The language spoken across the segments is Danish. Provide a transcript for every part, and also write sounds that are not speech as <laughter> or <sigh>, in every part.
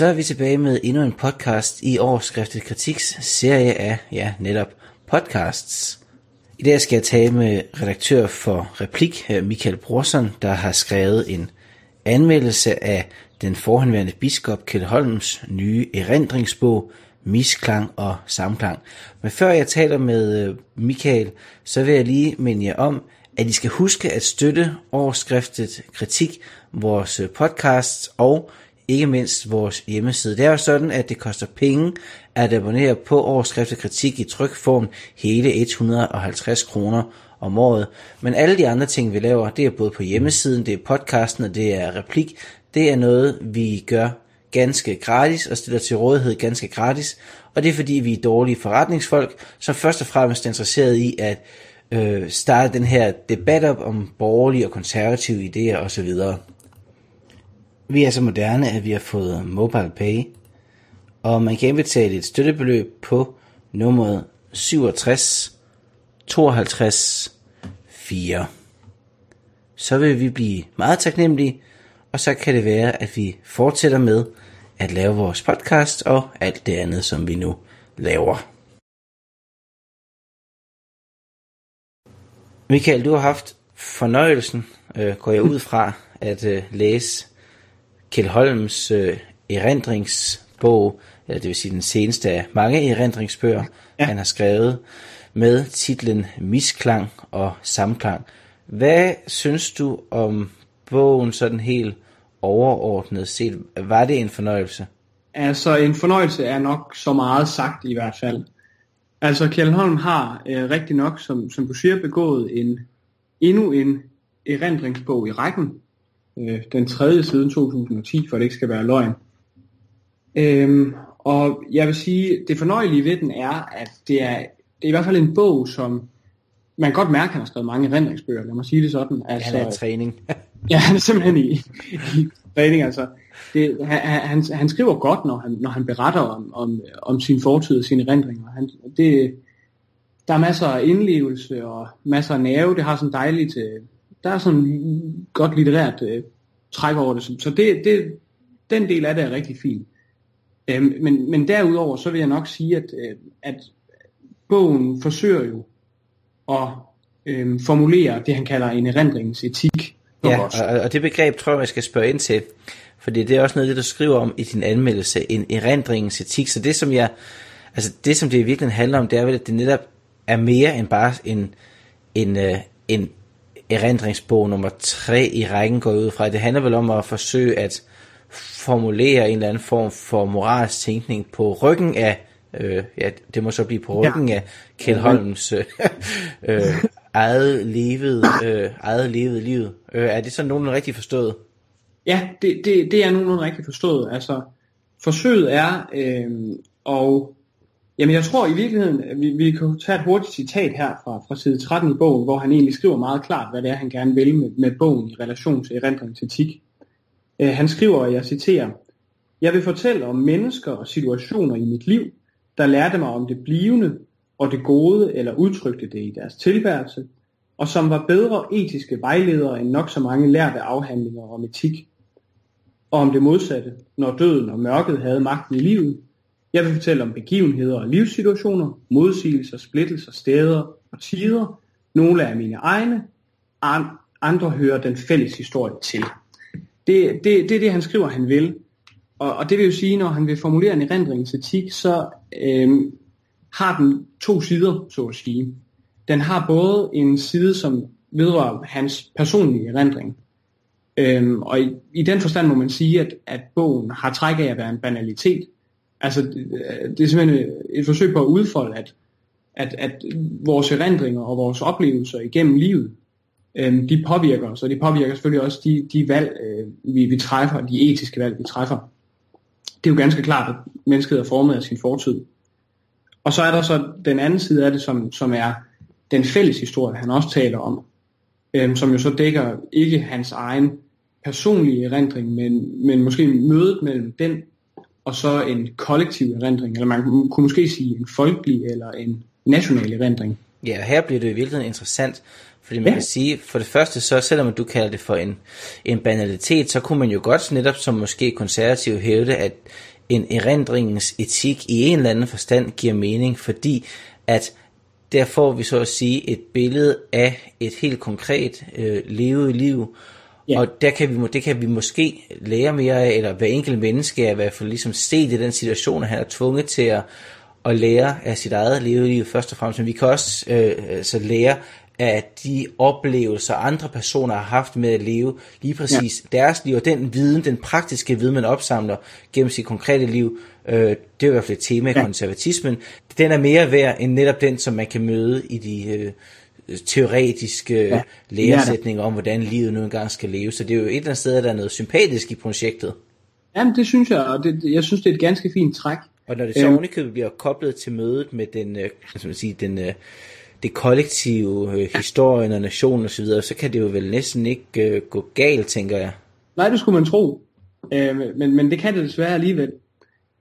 Så er vi tilbage med endnu en podcast i Årskriftet Kritiks serie af, ja, netop podcasts. I dag skal jeg tale med redaktør for Replik, øh, Michael Brorson, der har skrevet en anmeldelse af den forhenværende biskop Kjeld Holms nye erindringsbog, Misklang og Samklang. Men før jeg taler med øh, Michael, så vil jeg lige minde jer om, at I skal huske at støtte overskriftet kritik, vores øh, podcast og ikke mindst vores hjemmeside. Det er jo sådan, at det koster penge at abonnere på overskriftet kritik i trykform hele 150 kroner om året. Men alle de andre ting, vi laver, det er både på hjemmesiden, det er podcasten og det er replik. Det er noget, vi gør ganske gratis og stiller til rådighed ganske gratis. Og det er fordi, vi er dårlige forretningsfolk, som først og fremmest er interesseret i at øh, starte den her debat op om borgerlige og konservative idéer osv. Vi er så moderne, at vi har fået mobile pay, og man kan indbetale et støttebeløb på nummeret 67 52 4. Så vil vi blive meget taknemmelige, og så kan det være, at vi fortsætter med at lave vores podcast og alt det andet, som vi nu laver. Michael, du har haft fornøjelsen, øh, går jeg ud fra, at øh, læse Kjeld Holms øh, erindringsbog, eller det vil sige den seneste af mange erindringsbøger, ja. han har skrevet, med titlen Misklang og Samklang. Hvad synes du om bogen sådan helt overordnet set? Var det en fornøjelse? Altså en fornøjelse er nok så meget sagt i hvert fald. Altså Kjell Holm har øh, rigtig nok, som, som du siger, begået en endnu en erindringsbog i rækken. Øh, den tredje siden 2010, for det ikke skal være løgn. Øhm, og jeg vil sige, det fornøjelige ved den er, at det er, det er i hvert fald en bog, som man kan godt mærke, at han har skrevet mange erindringsbøger, lad mig sige det sådan. Altså, han er i træning. <laughs> ja, han er simpelthen i, i træning, altså. Det, han, han, han skriver godt, når han, når han beretter om, om, om sin fortid og sine erindringer. Han, det, der er masser af indlevelse og masser af nerve. Det har sådan dejligt, der er sådan godt litterært øh, træk over det. Så det, det, den del af det er rigtig fint. Øh, men, men derudover, så vil jeg nok sige, at, øh, at bogen forsøger jo at øh, formulere det, han kalder en erindringens etik. Ja, og, og det begreb tror jeg, jeg skal spørge ind til, fordi det er også noget det, du skriver om i din anmeldelse, en erindringens etik. Så det, som jeg, altså det, som det i virkeligheden handler om, det er vel, at det netop er mere end bare en, en, øh, en erindringsbog nummer tre i rækken går ud fra. Det handler vel om at forsøge at formulere en eller anden form for moralsk tænkning på ryggen af, øh, ja, det må så blive på ryggen ja. af Kjell Holms øh, <laughs> øh, eget levet, øh, eget levet livet. Øh, er det sådan nogenlunde rigtigt forstået? Ja, det, det, det er nogenlunde rigtigt forstået. Altså, forsøget er, øh, og jamen jeg tror i virkeligheden, vi, vi kan tage et hurtigt citat her fra, fra side 13 i bogen, hvor han egentlig skriver meget klart, hvad det er, han gerne vil med, med bogen i relation til erindring til etik. Øh, han skriver, og jeg citerer, Jeg vil fortælle om mennesker og situationer i mit liv, der lærte mig om det blivende og det gode, eller udtrykte det i deres tilværelse, og som var bedre etiske vejledere end nok så mange lærte afhandlinger om etik. Og om det modsatte, når døden og mørket havde magten i livet. Jeg vil fortælle om begivenheder og livssituationer, modsigelser, splittelser, steder og tider. Nogle er mine egne, andre hører den fælles historie til. Det, det, det er det, han skriver, han vil. Og, og det vil jo sige, når han vil formulere en erindringsetik, så øhm, har den to sider, så at sige. Den har både en side, som vedrører hans personlige erindring. Øhm, og i, i den forstand må man sige, at, at bogen har træk af at være en banalitet. Altså, det, er simpelthen et forsøg på at udfolde, at, at, at vores erindringer og vores oplevelser igennem livet, øh, de påvirker os, og de påvirker selvfølgelig også de, de valg, øh, vi, vi træffer, de etiske valg, vi træffer. Det er jo ganske klart, at mennesket er formet af sin fortid. Og så er der så den anden side af det, som, som er den fælles historie, han også taler om, øh, som jo så dækker ikke hans egen personlige erindring, men, men måske mødet mellem den og så en kollektiv erindring, eller man kunne måske sige en folkelig eller en national erindring. Ja, her bliver det i virkeligheden interessant, fordi man ja. kan sige, for det første så, selvom du kalder det for en, en banalitet, så kunne man jo godt netop som måske konservativ hævde, at en erindringens etik i en eller anden forstand giver mening, fordi at der får vi så at sige et billede af et helt konkret øh, levet liv, Ja. Og der kan vi, det kan vi måske lære mere af, eller hver enkelt menneske er i hvert fald ligesom set i den situation, at han er tvunget til at, at lære af sit eget liv først og fremmest. Men vi kan også øh, så lære af de oplevelser, andre personer har haft med at leve lige præcis ja. deres liv, og den viden, den praktiske viden, man opsamler gennem sit konkrete liv, øh, det er i hvert fald et tema i ja. konservatismen. Den er mere værd end netop den, som man kan møde i de øh, teoretiske ja, læresætninger om, hvordan livet nu engang skal leve. Så det er jo et eller andet sted, der er noget sympatisk i projektet. Jamen det synes jeg, og det, jeg synes det er et ganske fint træk. Og når det så øhm, bliver koblet til mødet med den, øh, man sige, den, øh, det kollektive, øh, historien og nationen osv., så, så kan det jo vel næsten ikke øh, gå galt, tænker jeg. Nej, det skulle man tro. Øh, men, men det kan det desværre alligevel.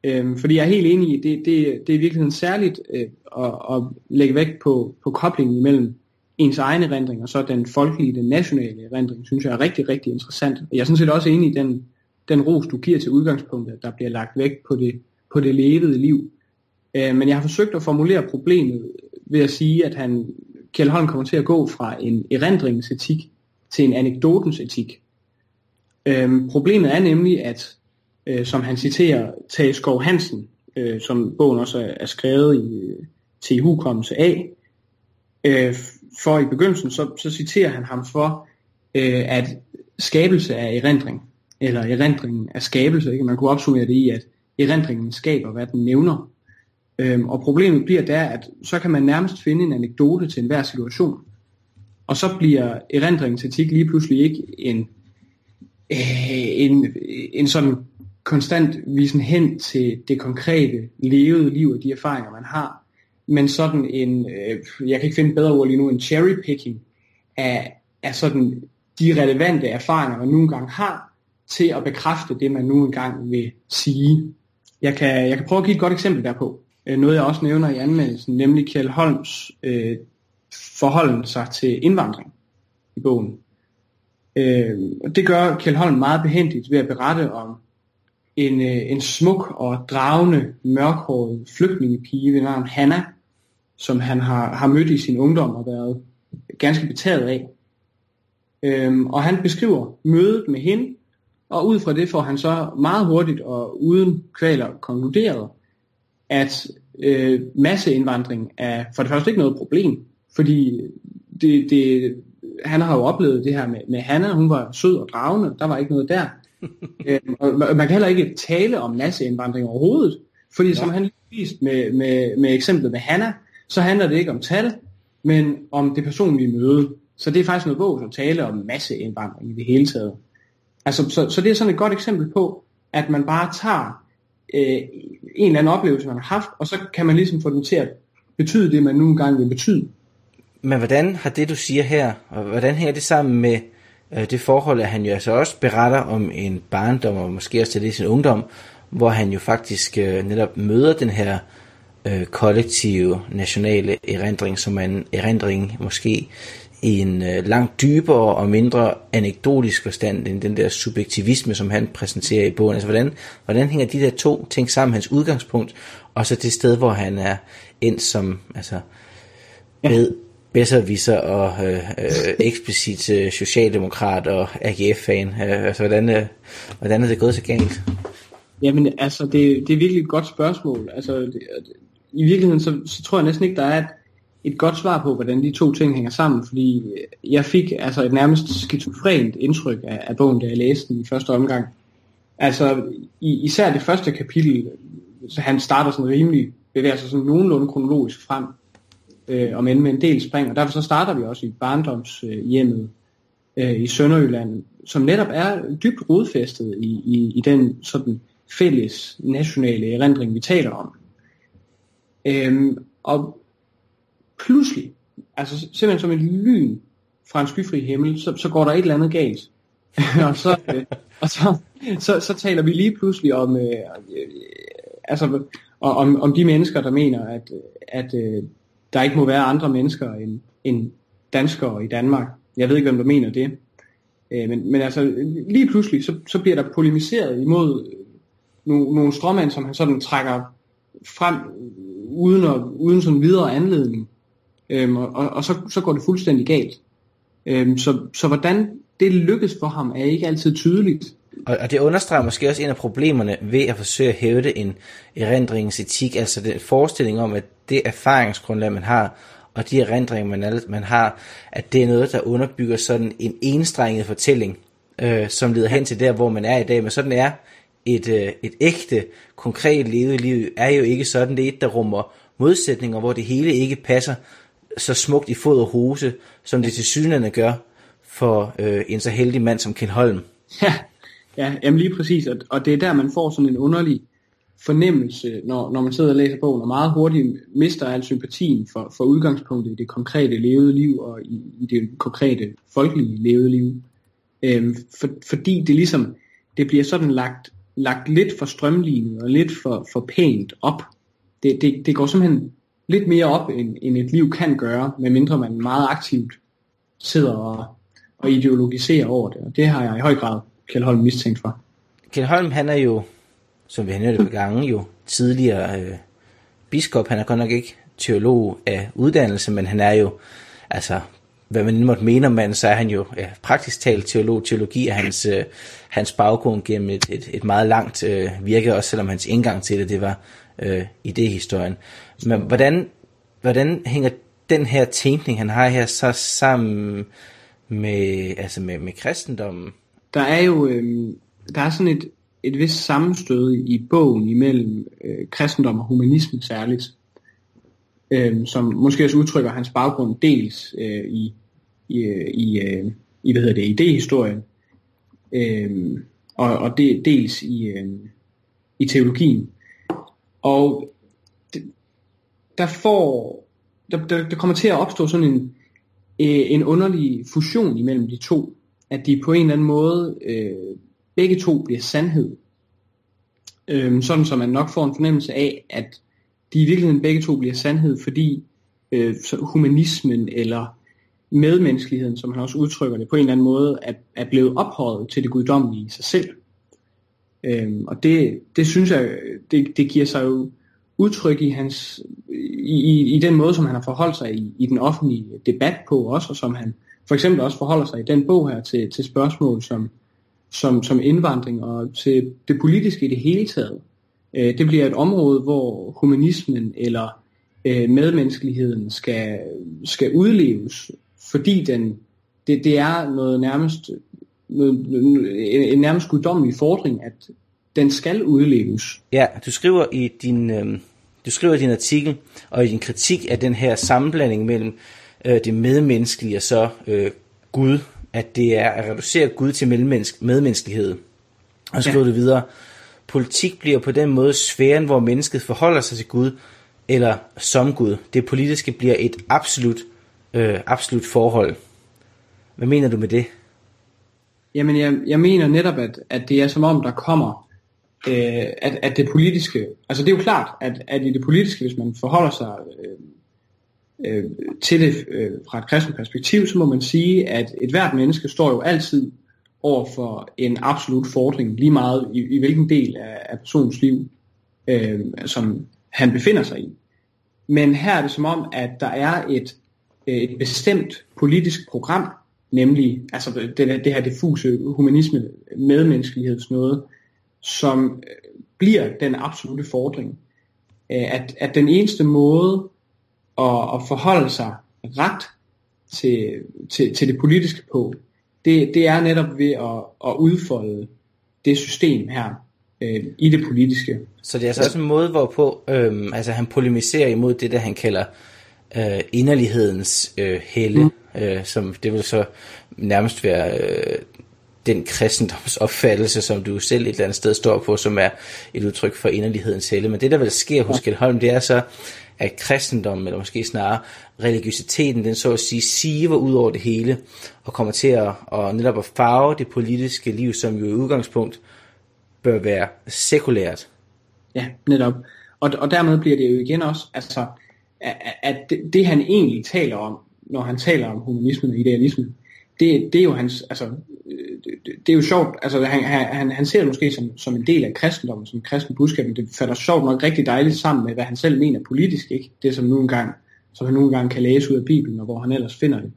Øh, fordi jeg er helt enig i, det, det, det er i virkeligheden særligt øh, at, at lægge vægt på, på koblingen imellem ens egen erindring, og så den folkelige, den nationale erindring, synes jeg er rigtig, rigtig interessant. Og Jeg er sådan set også enig i den, den ros, du giver til udgangspunktet, der bliver lagt vægt på det, på det levede liv. Øh, men jeg har forsøgt at formulere problemet ved at sige, at han, Kjell Holm kommer til at gå fra en erindringsetik til en anekdotens etik. Øhm, problemet er nemlig, at øh, som han citerer Tage Skov Hansen, øh, som bogen også er, er skrevet i, øh, til hukommelse af, øh, for i begyndelsen, så, så citerer han ham for, øh, at skabelse er erindring, eller erindringen er skabelse. Ikke? Man kunne opsummere det i, at erindringen skaber, hvad den nævner. Øhm, og problemet bliver der, at så kan man nærmest finde en anekdote til enhver situation. Og så bliver erindringens etik lige pludselig ikke en, øh, en, en sådan konstant visen hen til det konkrete, levede liv og de erfaringer, man har, men sådan en, øh, jeg kan ikke finde bedre ord lige nu, en cherry picking af, af sådan de relevante erfaringer, man nu engang har, til at bekræfte det, man nu engang vil sige. Jeg kan, jeg kan prøve at give et godt eksempel derpå. Øh, noget jeg også nævner i anmeldelsen, nemlig Kjell Holms øh, forholden sig til indvandring i bogen. Øh, det gør Kjell Holm meget behendigt ved at berette om en, øh, en smuk og dragende, mørkhåret flygtningepige ved navn Hanna, som han har, har mødt i sin ungdom og været ganske betaget af. Øhm, og han beskriver mødet med hende, og ud fra det får han så meget hurtigt og uden kvaler konkluderet, at øh, masseindvandring er for det første ikke noget problem, fordi det, det, han har jo oplevet det her med, med Hanna, hun var sød og dragende, der var ikke noget der. <laughs> øhm, og man kan heller ikke tale om masseindvandring overhovedet, fordi ja. som han lige vist med, med, med eksemplet med Hanna, så handler det ikke om tal, men om det personlige møde. Så det er faktisk noget bog, at tale om masseindvandring i det hele taget. Altså, så, så det er sådan et godt eksempel på, at man bare tager øh, en eller anden oplevelse, man har haft, og så kan man ligesom få den til at betyde det, man nu engang vil betyde. Men hvordan har det, du siger her, og hvordan hænger det sammen med øh, det forhold, at han jo altså også beretter om en barndom, og måske også til det i sin ungdom, hvor han jo faktisk øh, netop møder den her øh, kollektive nationale erindring, som er en erindring måske i en øh, langt dybere og mindre anekdotisk forstand end den der subjektivisme, som han præsenterer i bogen. Altså, hvordan, hvordan hænger de der to ting sammen, hans udgangspunkt, og så det sted, hvor han er ind som altså, ved, bedserviser og øh, øh, eksplicit øh, socialdemokrat og AGF-fan. Øh, altså, hvordan, øh, hvordan er det gået så galt? Jamen, altså, det, det er virkelig et godt spørgsmål. Altså, det, i virkeligheden, så, så tror jeg næsten ikke, der er et, et godt svar på, hvordan de to ting hænger sammen, fordi øh, jeg fik altså et nærmest skizofrent indtryk af, af bogen, da jeg læste den i første omgang. Altså, i, især det første kapitel, så han starter sådan rimelig, bevæger sig sådan nogenlunde kronologisk frem, øh, om end med en del spring, og derfor så starter vi også i barndomshjemmet øh, i Sønderjylland, som netop er dybt rodfæstet i, i, i den sådan fælles nationale erindring, vi taler om. Øhm, og pludselig, altså simpelthen som et lyn fra en skyfri himmel, så, så går der et eller andet galt. <laughs> og så, øh, og så, så, så taler vi lige pludselig om, øh, øh, altså, om, om de mennesker, der mener, at, at øh, der ikke må være andre mennesker end, end danskere i Danmark. Jeg ved ikke, hvem der mener det. Øh, men, men altså, lige pludselig, så, så bliver der polemiseret imod nogle, nogle stråmænd, som han sådan trækker frem uden, at, uden sådan videre anledning. Øhm, og, og så, så går det fuldstændig galt. Øhm, så, så hvordan det lykkes for ham, er ikke altid tydeligt. Og, og det understreger måske også en af problemerne ved at forsøge at hævde en erindringsetik, altså den forestilling om, at det erfaringsgrundlag, man har, og de erindringer, man, man har, at det er noget, der underbygger sådan en enstrenget fortælling, øh, som leder hen til der, hvor man er i dag. Men sådan er et, øh, et ægte, konkret levet liv, er jo ikke sådan. Det er et, der rummer modsætninger, hvor det hele ikke passer så smukt i fod og hose, som det til synligheden gør for øh, en så heldig mand som Ken Holm. <laughs> Ja, ja jamen lige præcis, og, og det er der, man får sådan en underlig fornemmelse, når, når man sidder og læser bogen, og meget hurtigt mister al sympatien for, for udgangspunktet i det konkrete levede liv, og i, i det konkrete folkelige levede liv. Øhm, for, fordi det ligesom, det bliver sådan lagt, lagt lidt for strømlignet og lidt for, for pænt op. Det, det, det går simpelthen lidt mere op, end, end et liv kan gøre, medmindre man meget aktivt sidder og, og ideologiserer over det. Og det har jeg i høj grad Kjell Holm mistænkt for. Kjell Holm, han er jo, som vi har nævnt et gange, jo tidligere øh, biskop. Han er godt nok ikke teolog af uddannelse, men han er jo, altså, hvad man måtte mene om manden, så er han jo ja, praktisk talt teolog. Teologi er hans, øh, hans baggrund gennem et, et, et meget langt øh, virke, også selvom hans indgang til det, det var øh, idéhistorien. Men hvordan, hvordan hænger den her tænkning, han har her, så sammen med, altså med, med kristendommen? Der er jo øh, der er sådan et, et vist sammenstød i bogen imellem øh, kristendom og humanisme særligt, øh, som måske også udtrykker hans baggrund dels øh, i, i, øh, i, øh, i hvad hedder det, idéhistorien, øh, og, og det, dels i, øh, i teologien. Og det, der får der, der, der kommer til at opstå sådan en, øh, en underlig fusion imellem de to, at de på en eller anden måde øh, begge to bliver sandhed. Øh, sådan så man nok får en fornemmelse af, at de i virkeligheden begge to bliver sandhed, fordi øh, humanismen eller medmenneskeligheden, som han også udtrykker det, på en eller anden måde er, er blevet ophøjet til det guddommelige i sig selv. Øhm, og det, det synes jeg, det, det giver sig jo udtryk i hans i, i, i den måde, som han har forholdt sig i, i den offentlige debat på også, og som han for eksempel også forholder sig i den bog her til, til spørgsmål som, som, som indvandring og til det politiske i det hele taget. Øh, det bliver et område, hvor humanismen eller øh, medmenneskeligheden skal, skal udleves, fordi den, det, det er noget nærmest noget, en nærmest guddommelig fordring, at den skal udleves. Ja, du skriver i din, øh, du skriver i din artikel og i din kritik af den her sammenblanding mellem øh, det medmenneskelige og så øh, Gud, at det er at reducere Gud til medmenneskelighed. Og så skriver ja. du videre, politik bliver på den måde sfæren, hvor mennesket forholder sig til Gud, eller som Gud. Det politiske bliver et absolut, øh, absolut forhold. Hvad mener du med det? Jamen, jeg, jeg mener netop, at, at det er som om, der kommer, øh, at, at det politiske, altså det er jo klart, at, at i det politiske, hvis man forholder sig øh, øh, til det øh, fra et kristent perspektiv, så må man sige, at et hvert menneske står jo altid over for en absolut fordring, lige meget i, i hvilken del af, af personens liv, øh, som han befinder sig i. Men her er det som om, at der er et, øh, et bestemt politisk program, nemlig altså det, det her diffuse humanisme, medmenneskelighed, noget, som øh, bliver den absolute fordring. Øh, at, at den eneste måde at, at forholde sig ret til, til, til det politiske på, det, det er netop ved at, at udfolde det system her øh, i det politiske. Så det er altså også en måde, hvorpå øh, altså han polemiserer imod det, der han kalder øh, inderlighedens øh, helle, mm. øh, som det vil så nærmest være øh, den kristendomsopfattelse, som du selv et eller andet sted står på, som er et udtryk for inderlighedens helle. Men det, der vil ske hos Kjeld Holm, det er så, at kristendommen, eller måske snarere religiøsiteten, den så at sige siver ud over det hele, og kommer til at, og netop at farve det politiske liv, som jo i udgangspunkt bør være sekulært. Ja, netop. Og, og dermed bliver det jo igen også, altså, at, at det, det han egentlig taler om, når han taler om humanismen og idealismen, det, det er jo hans, altså, det er jo sjovt, altså han, han, han ser det måske som, som en del af kristendommen, som kristen budskab, men det falder sjovt nok rigtig dejligt sammen med, hvad han selv mener politisk, ikke? Det som nu engang, som han nu engang kan læse ud af Bibelen, og hvor han ellers finder det.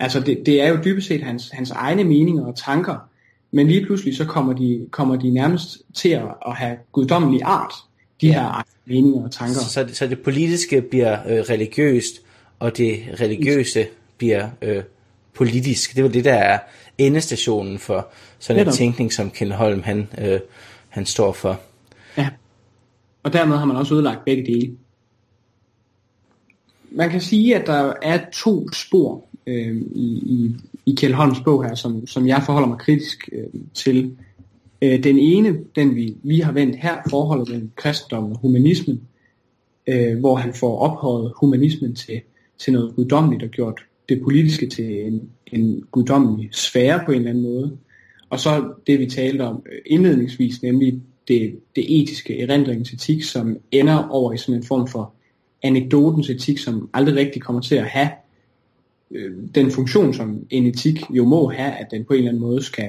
Altså det, det er jo dybest set hans, hans egne meninger og tanker, men lige pludselig så kommer de, kommer de nærmest til at, at have guddommelig art, de ja. her meninger og tanker. Så, så det politiske bliver øh, religiøst, og det religiøse bliver øh, politisk. Det er jo det, der er endestationen for sådan en tænkning, som Ken Holm han, øh, han står for. Ja, og dermed har man også udlagt begge dele. Man kan sige, at der er to spor øh, i, i, i Kjell Holms bog her, som, som jeg forholder mig kritisk øh, til. Øh, den ene, den vi lige har vendt her, forholdet mellem kristendom og humanismen, øh, hvor han får ophøjet humanismen til, til noget guddommeligt og gjort det politiske til en, en guddommelig sfære på en eller anden måde. Og så det, vi talte om indledningsvis, nemlig det, det etiske erindringens etik, som ender over i sådan en form for anekdotens etik, som aldrig rigtig kommer til at have øh, den funktion, som en etik jo må have, at den på en eller anden måde skal,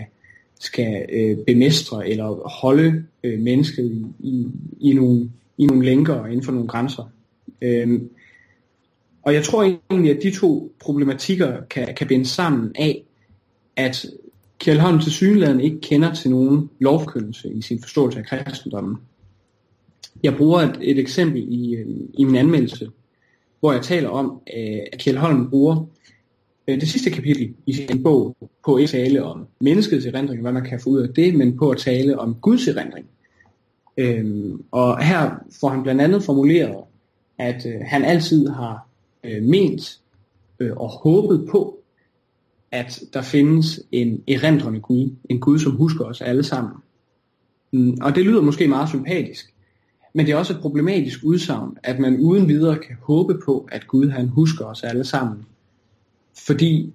skal øh, bemestre eller holde øh, mennesket i, i, i, nogle, i nogle lænker inden for nogle grænser. Øh, og jeg tror egentlig, at de to problematikker kan, kan binde sammen af, at Kjell Holm til synligheden ikke kender til nogen lovforkyndelse i sin forståelse af kristendommen. Jeg bruger et, et eksempel i, øh, i min anmeldelse, hvor jeg taler om, øh, at Kjell Holm bruger øh, det sidste kapitel i sin bog på at tale om menneskets erindring, hvad man kan få ud af det, men på at tale om Guds erindring. Øhm, og her får han blandt andet formuleret, at øh, han altid har øh, ment øh, og håbet på, at der findes en erindrende Gud, en Gud, som husker os alle sammen. Mm, og det lyder måske meget sympatisk, men det er også et problematisk udsagn, at man uden videre kan håbe på, at Gud han husker os alle sammen. Fordi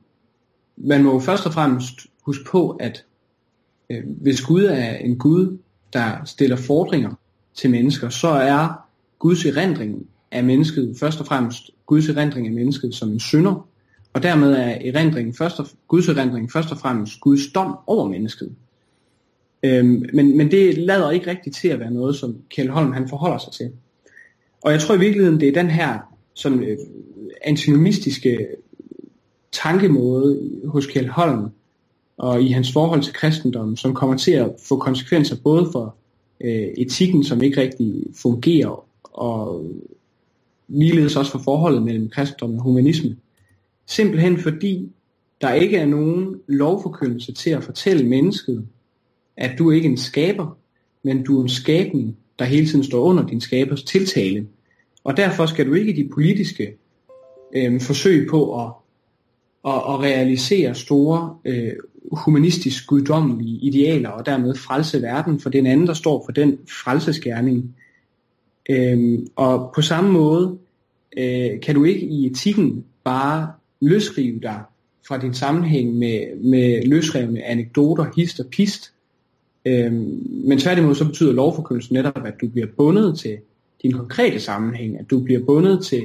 man må jo først og fremmest huske på, at øh, hvis Gud er en Gud, der stiller fordringer til mennesker, så er Guds erindring af mennesket først og fremmest Guds erindring af mennesket som en synder, og dermed er erindringen først og, Guds erindring først og fremmest Guds dom over mennesket. Øhm, men, men det lader ikke rigtigt til at være noget, som Kjell Holm han forholder sig til. Og jeg tror i virkeligheden, det er den her sådan, øh, antinomistiske tankemåde hos Kjell Holm og i hans forhold til kristendommen, som kommer til at få konsekvenser både for øh, etikken, som ikke rigtig fungerer, og ligeledes også for forholdet mellem kristendom og humanisme. Simpelthen fordi der ikke er nogen lovforkyndelse til at fortælle mennesket, at du ikke er en skaber, men du er en skabning, der hele tiden står under din skabers tiltale. Og derfor skal du ikke i de politiske øh, forsøg på at, at, at realisere store øh, humanistisk guddommelige idealer og dermed frelse verden, for den anden, der står for den frelsesgærning, Øhm, og på samme måde øh, kan du ikke i etikken bare løsrive dig fra din sammenhæng med, med løsrevne anekdoter, hist og pist. Øhm, men tværtimod så betyder lovforkyndelsen netop, at du bliver bundet til din konkrete sammenhæng, at du bliver bundet til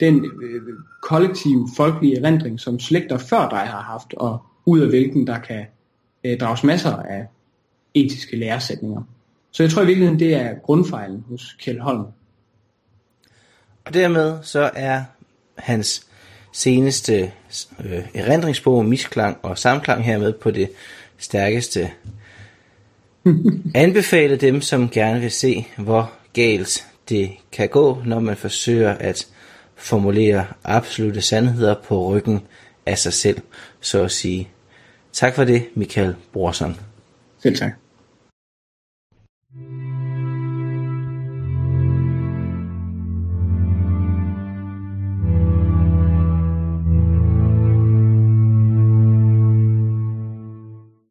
den øh, kollektive folkelige erindring, som slægter før dig har haft, og ud af hvilken der kan øh, drages masser af etiske læresætninger. Så jeg tror i virkeligheden, det er grundfejlen hos Kjell Holm. Og dermed så er hans seneste øh, erindringsbog, misklang og samklang hermed på det stærkeste. <laughs> Anbefale dem, som gerne vil se, hvor galt det kan gå, når man forsøger at formulere absolute sandheder på ryggen af sig selv, så at sige. Tak for det, Michael Brorson. Selv tak. Thank you.